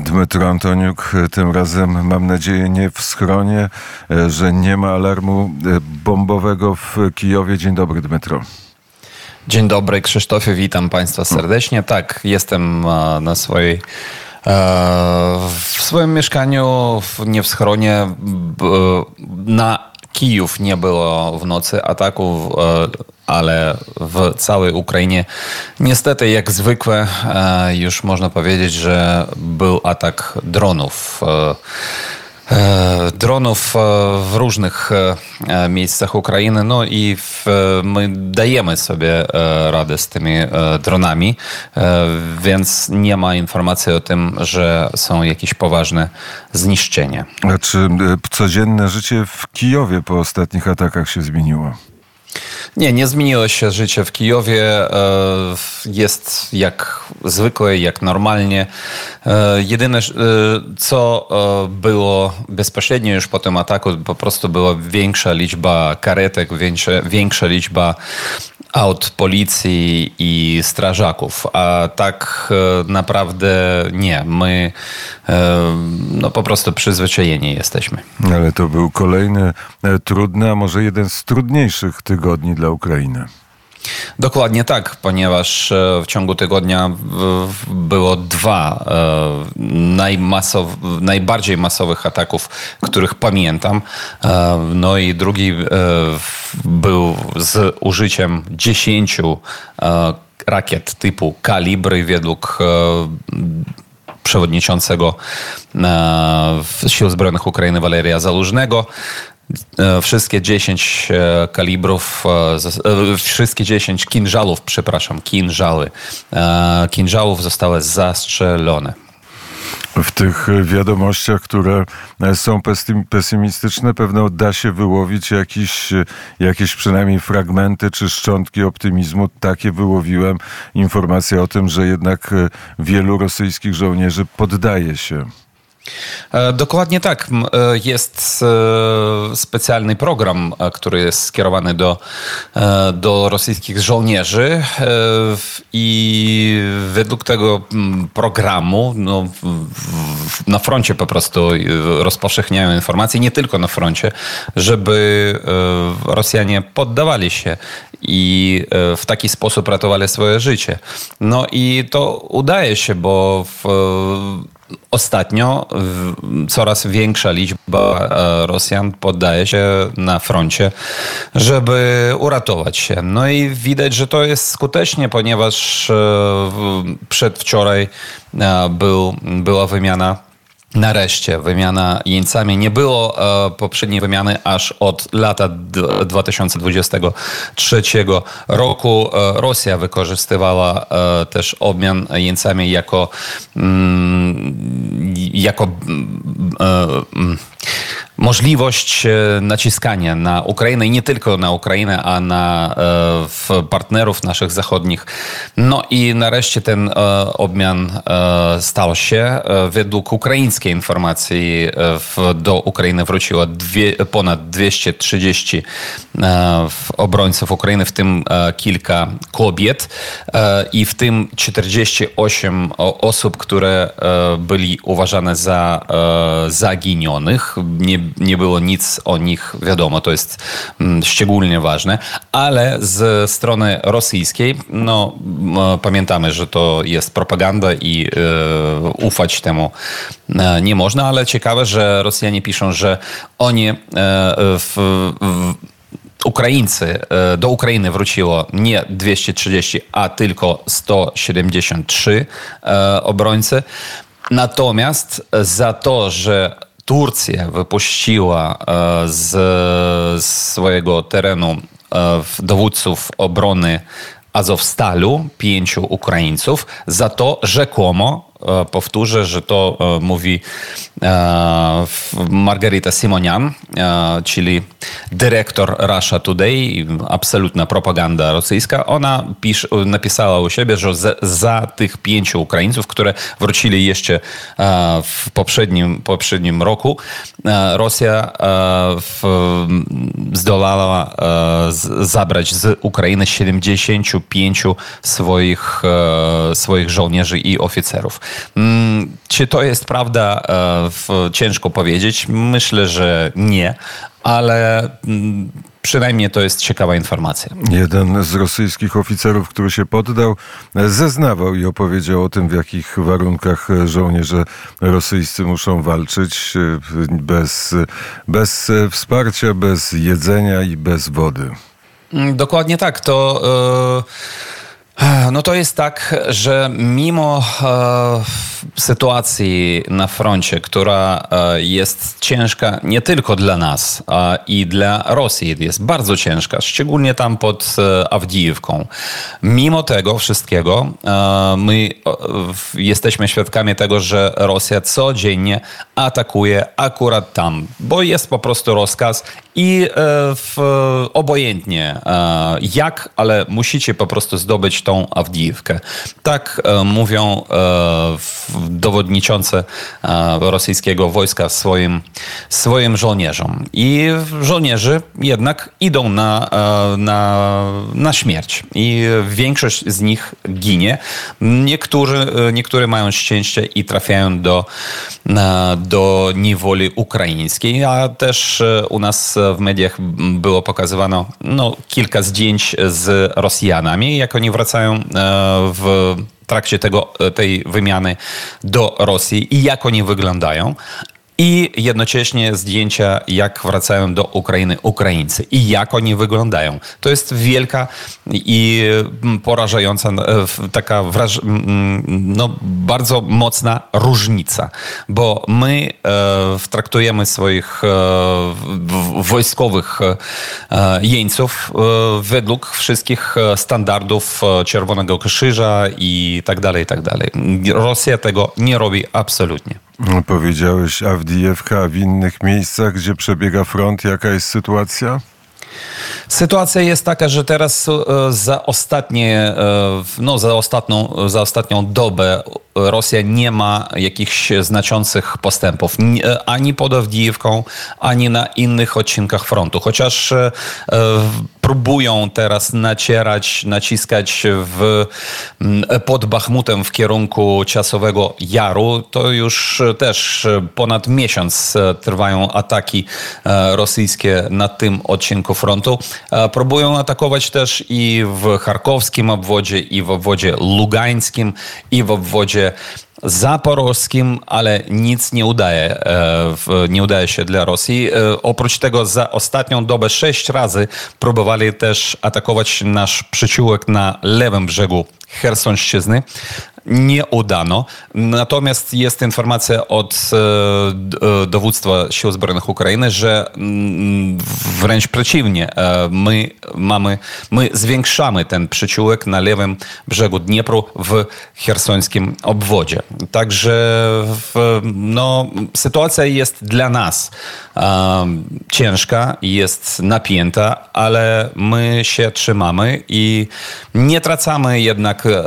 Dmytro Antoniuk, tym razem mam nadzieję nie w schronie, że nie ma alarmu bombowego w Kijowie. Dzień dobry, Dmytro. Dzień dobry, Krzysztofie, witam Państwa serdecznie. Tak, jestem na swojej w swoim mieszkaniu, nie w schronie, na Kijów nie było w nocy ataków, ale w całej Ukrainie niestety jak zwykle już można powiedzieć, że był atak dronów. E, dronów e, w różnych e, miejscach Ukrainy. No i my dajemy sobie radę z tymi dronami, więc nie ma informacji o tym, że są jakieś poważne zniszczenia. Czy codzienne życie w Kijowie po ostatnich atakach się zmieniło? Nie, nie zmieniło się życie w Kijowie. E, jest jak zwykle, jak normalnie. E, jedyne, e, co było bezpośrednio już po tym ataku, po prostu była większa liczba karetek, większa, większa liczba aut policji i strażaków, a tak naprawdę nie. My no po prostu przyzwyczajeni jesteśmy. Ale to był kolejny trudny, a może jeden z trudniejszych tygodni dla Ukrainy. Dokładnie tak, ponieważ e, w ciągu tygodnia było dwa e, najmasow, najbardziej masowych ataków, których pamiętam. E, no i drugi był z użyciem dziesięciu rakiet typu kalibry według przewodniczącego Sił Zbrojnych Ukrainy Waleria Zalużnego. E, wszystkie 10 e, kalibrów, e, wszystkie 10 kinżalów, przepraszam, kinżały, kinżałów zostały zastrzelone. W tych wiadomościach, które są pesymistyczne, pewno da się wyłowić jakieś, jakieś przynajmniej fragmenty czy szczątki optymizmu. Takie wyłowiłem informacje o tym, że jednak wielu rosyjskich żołnierzy poddaje się. E, dokładnie tak. E, jest e, specjalny program, który jest skierowany do, do rosyjskich żołnierzy i według tego programu no, na froncie po prostu rozpowszechniają informacje, nie tylko na froncie, żeby Rosjanie poddawali się i w taki sposób ratowali swoje życie. No i to udaje się, bo w Ostatnio coraz większa liczba e, Rosjan poddaje się na froncie, żeby uratować się. No i widać, że to jest skutecznie, ponieważ e, przedwczoraj e, był, była wymiana Nareszcie wymiana jeńcami. Nie było e, poprzedniej wymiany aż od lata 2023 roku. E, Rosja wykorzystywała e, też obmian jeńcami jako, mm, jako e, mm, możliwość e, naciskania na Ukrainę i nie tylko na Ukrainę, a na e, partnerów naszych zachodnich. No i nareszcie ten e, obmian stał się. Według ukraińskiej informacji do Ukrainy wróciło ponad 230 obrońców Ukrainy, w tym kilka kobiet i w tym 48 osób, które byli uważane za zaginionych. Nie nie było nic o nich wiadomo, to jest mm, szczególnie ważne, ale z strony rosyjskiej, no pamiętamy, że to jest propaganda i e, ufać temu e, nie można, ale ciekawe, że Rosjanie piszą, że oni e, w, w Ukraińcy, do Ukrainy wróciło nie 230, a tylko 173 obrońcy. Natomiast za to, że Turcja wypuściła e, z swojego terenu e, dowódców obrony Azowstalu pięciu Ukraińców za to rzekomo powtórzę, że to e, mówi e, Margarita Simonian, czyli dyrektor Russia Today, absolutna propaganda rosyjska. Ona napisała u siebie, że za, za, tych pięciu Ukraińców, które wrócili jeszcze w poprzednim, poprzednim roku, Rosja w, zdolała zabrać z Ukrainy 75 swoich, swoich żołnierzy i oficerów. Mm, czy to jest prawda? Ciężko powiedzieć. Myślę, że nie, ale mm, przynajmniej to jest ciekawa informacja. Jeden z rosyjskich oficerów, który się poddał, zeznawał i opowiedział o tym, w jakich warunkach żołnierze rosyjscy muszą walczyć bez, bez wsparcia, bez jedzenia i bez wody. Mm, dokładnie tak. To. Yy no to jest tak, że mimo e, sytuacji na froncie, która e, jest ciężka nie tylko dla nas i dla Rosji, jest bardzo ciężka, szczególnie tam pod e, Awdijewką. Mimo tego wszystkiego e, my jesteśmy świadkami tego, że Rosja codziennie atakuje akurat tam, bo jest po prostu rozkaz i w, obojętnie jak, ale musicie po prostu zdobyć tą Awdijewkę. Tak mówią e, dowodniczące e, rosyjskiego wojska swoim, swoim żołnierzom. I żołnierze jednak idą na, na, na śmierć. I większość z nich ginie. Niektórzy, niektóre mają szczęście i trafiają do, do niewoli ukraińskiej, a też u nas w mediach było pokazywano no, kilka zdjęć z Rosjanami, jak oni wracają w trakcie tego, tej wymiany do Rosji i jak oni wyglądają i jednocześnie zdjęcia, jak wracają do Ukrainy Ukraińcy i jak oni wyglądają. To jest wielka i mm, porażająca, e, taka wraż... no, bardzo mocna różnica, bo my e, traktujemy swoich e, wojskowych e, jeńców e, według wszystkich standardów Czerwonego Krzyża i tak dalej, i tak dalej. Rosja tego nie robi absolutnie. Powiedziałeś Awdijewka, w innych miejscach, gdzie przebiega front, jaka jest sytuacja? Sytuacja jest taka, że teraz e, za ostatnie, e, no za ostatnią, za ostatnią dobę Rosja nie ma jakichś znaczących postępów e, ani pod Awdijewką, ani na innych odcinkach frontu. Chociaż próbują teraz nacierać, naciskać w, pod Bachmutem w kierunku Ciasowego Jaru, to już też ponad miesiąc trwają ataki rosyjskie na tym odcinku frontu. Próbują atakować też i w charkowskim obwodzie, i w obwodzie lugańskim, i w obwodzie zaporowskim, ale nic nie udaje, e, nie udaje się dla Rosji. E, oprócz tego za ostatnią dobę sześć razy próbowali też atakować nasz przyciółek na lewym brzegu Chersonszczyzny nie udano. Natomiast jest informacja od e, dowództwa Sił Zbrojnych Ukrainy, że mm, wręcz przeciwnie, e, my mamy, my zwiększamy ten przyciółek na lewym brzegu Dniepru w chersońskim obwodzie. Także no, sytuacja jest dla nas e, ciężka, jest napięta, ale my się trzymamy i nie tracamy jednak e,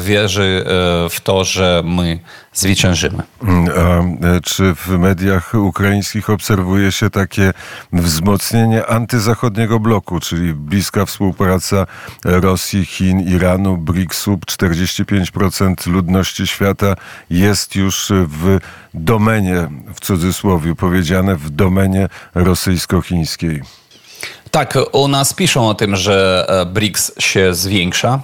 wierzy E, w to, że my zwyciężymy. Mm, a e, czy w mediach ukraińskich obserwuje się takie wzmocnienie antyzachodniego bloku, czyli bliska współpraca Rosji, Chin, Iranu, BRICS-u? 45% ludności świata jest już w domenie, w cudzysłowie powiedziane, w domenie rosyjsko-chińskiej. Tak, u nas piszą o tym, że e, BRICS się zwiększa.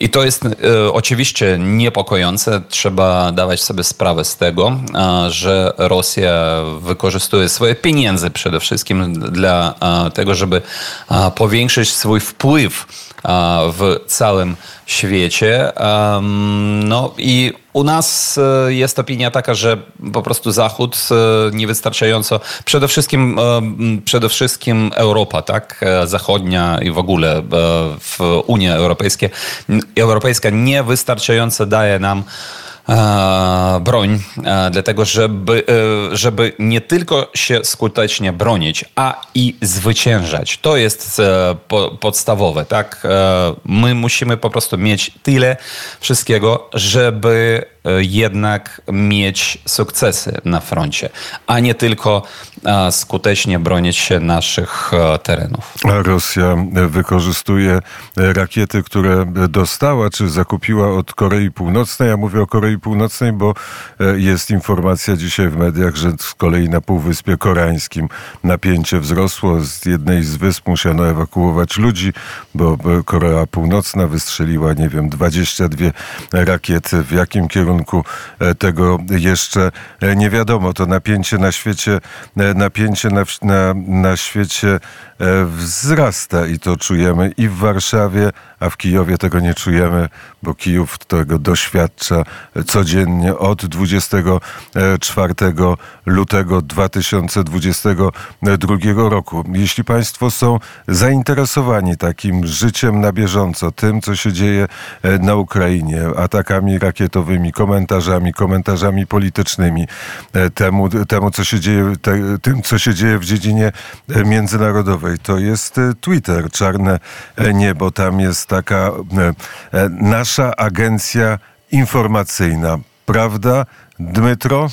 I to jest e, oczywiście niepokojące. Trzeba dawać sobie sprawę z tego, e, że Rosja wykorzystuje swoje pieniądze przede wszystkim dla e, tego, żeby e, powiększyć swój wpływ w całym świecie. No i u nas e, jest opinia taka, że po prostu Zachód e, niewystarczająco, przede wszystkim, e, przede wszystkim Europa, tak, zachodnia i w ogóle w Unia Europejska, Europejska niewystarczająco daje nam broń, dlatego żeby, e, żeby nie tylko się skutecznie bronić, a i zwyciężać. To jest e, podstawowe, tak? E, my musimy po prostu mieć tyle wszystkiego, żeby e, jednak mieć sukcesy na froncie, a nie tylko e, skutecznie bronić się naszych e, terenów. Rosja wykorzystuje rakiety, które dostała czy zakupiła od Korei Północnej. Ja mówię o Korei Północnej, bo jest informacja dzisiaj w mediach, że z kolei na Półwyspie Koreańskim napięcie wzrosło. Z jednej z wysp musiano ewakuować ludzi, bo Korea Północna wystrzeliła, nie wiem, 22 rakiety. W jakim kierunku e, tego jeszcze e, nie wiadomo. To napięcie na świecie, e, napięcie na, na, na świecie wzrasta i to czujemy i w Warszawie, a w Kijowie tego nie czujemy, bo Kijów tego doświadcza codziennie od 24 lutego 2022 roku. Jeśli Państwo są zainteresowani takim życiem na bieżąco, tym, co się dzieje na Ukrainie, atakami rakietowymi, komentarzami, komentarzami politycznymi, temu, temu co się dzieje, te, tym, co się dzieje w dziedzinie międzynarodowej, to jest Twitter, czarne niebo. Tam jest taka e, e, nasza agencja informacyjna. Prawda, Dmytro?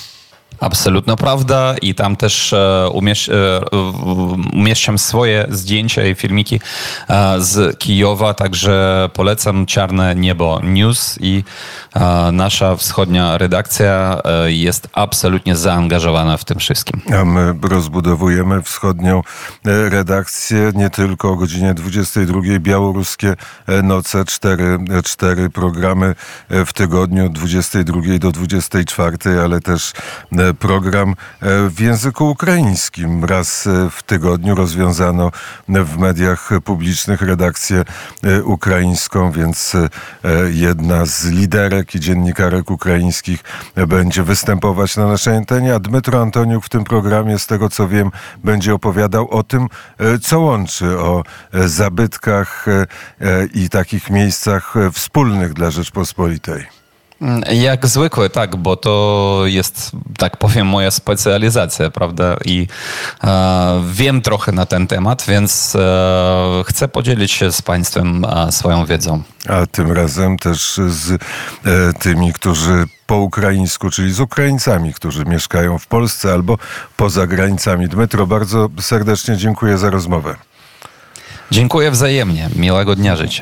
Absolutna prawda i tam też e, umiesz, e, umieszczam swoje zdjęcia i filmiki e, z Kijowa, także polecam Czarne Niebo News i nasza wschodnia redakcja jest absolutnie zaangażowana w tym wszystkim. A my rozbudowujemy wschodnią redakcję nie tylko o godzinie 22 białoruskie noce, cztery, cztery programy w tygodniu od 22 do 24, ale też program e, w języku ukraińskim. Raz e, w tygodniu rozwiązano w mediach publicznych redakcję e, ukraińską, więc jedna z liderek i dziennikarek ukraińskich będzie występować na naszej antenie, a Dmytro Antoniuk w tym programie, z tego co wiem, będzie opowiadał o tym, co łączy, o zabytkach i takich miejscach wspólnych dla Rzeczpospolitej. Jak zwykle, tak, bo to jest, tak powiem, moja specjalizacja, prawda? I e, wiem trochę na ten temat, więc e, chcę podzielić się z Państwem e, swoją wiedzą. A tym razem też z e, tymi, którzy po ukraińsku, czyli z Ukraińcami, którzy mieszkają w Polsce albo poza granicami. Dmytro, bardzo serdecznie dziękuję za rozmowę. Dziękuję wzajemnie. Miłego dnia życzę.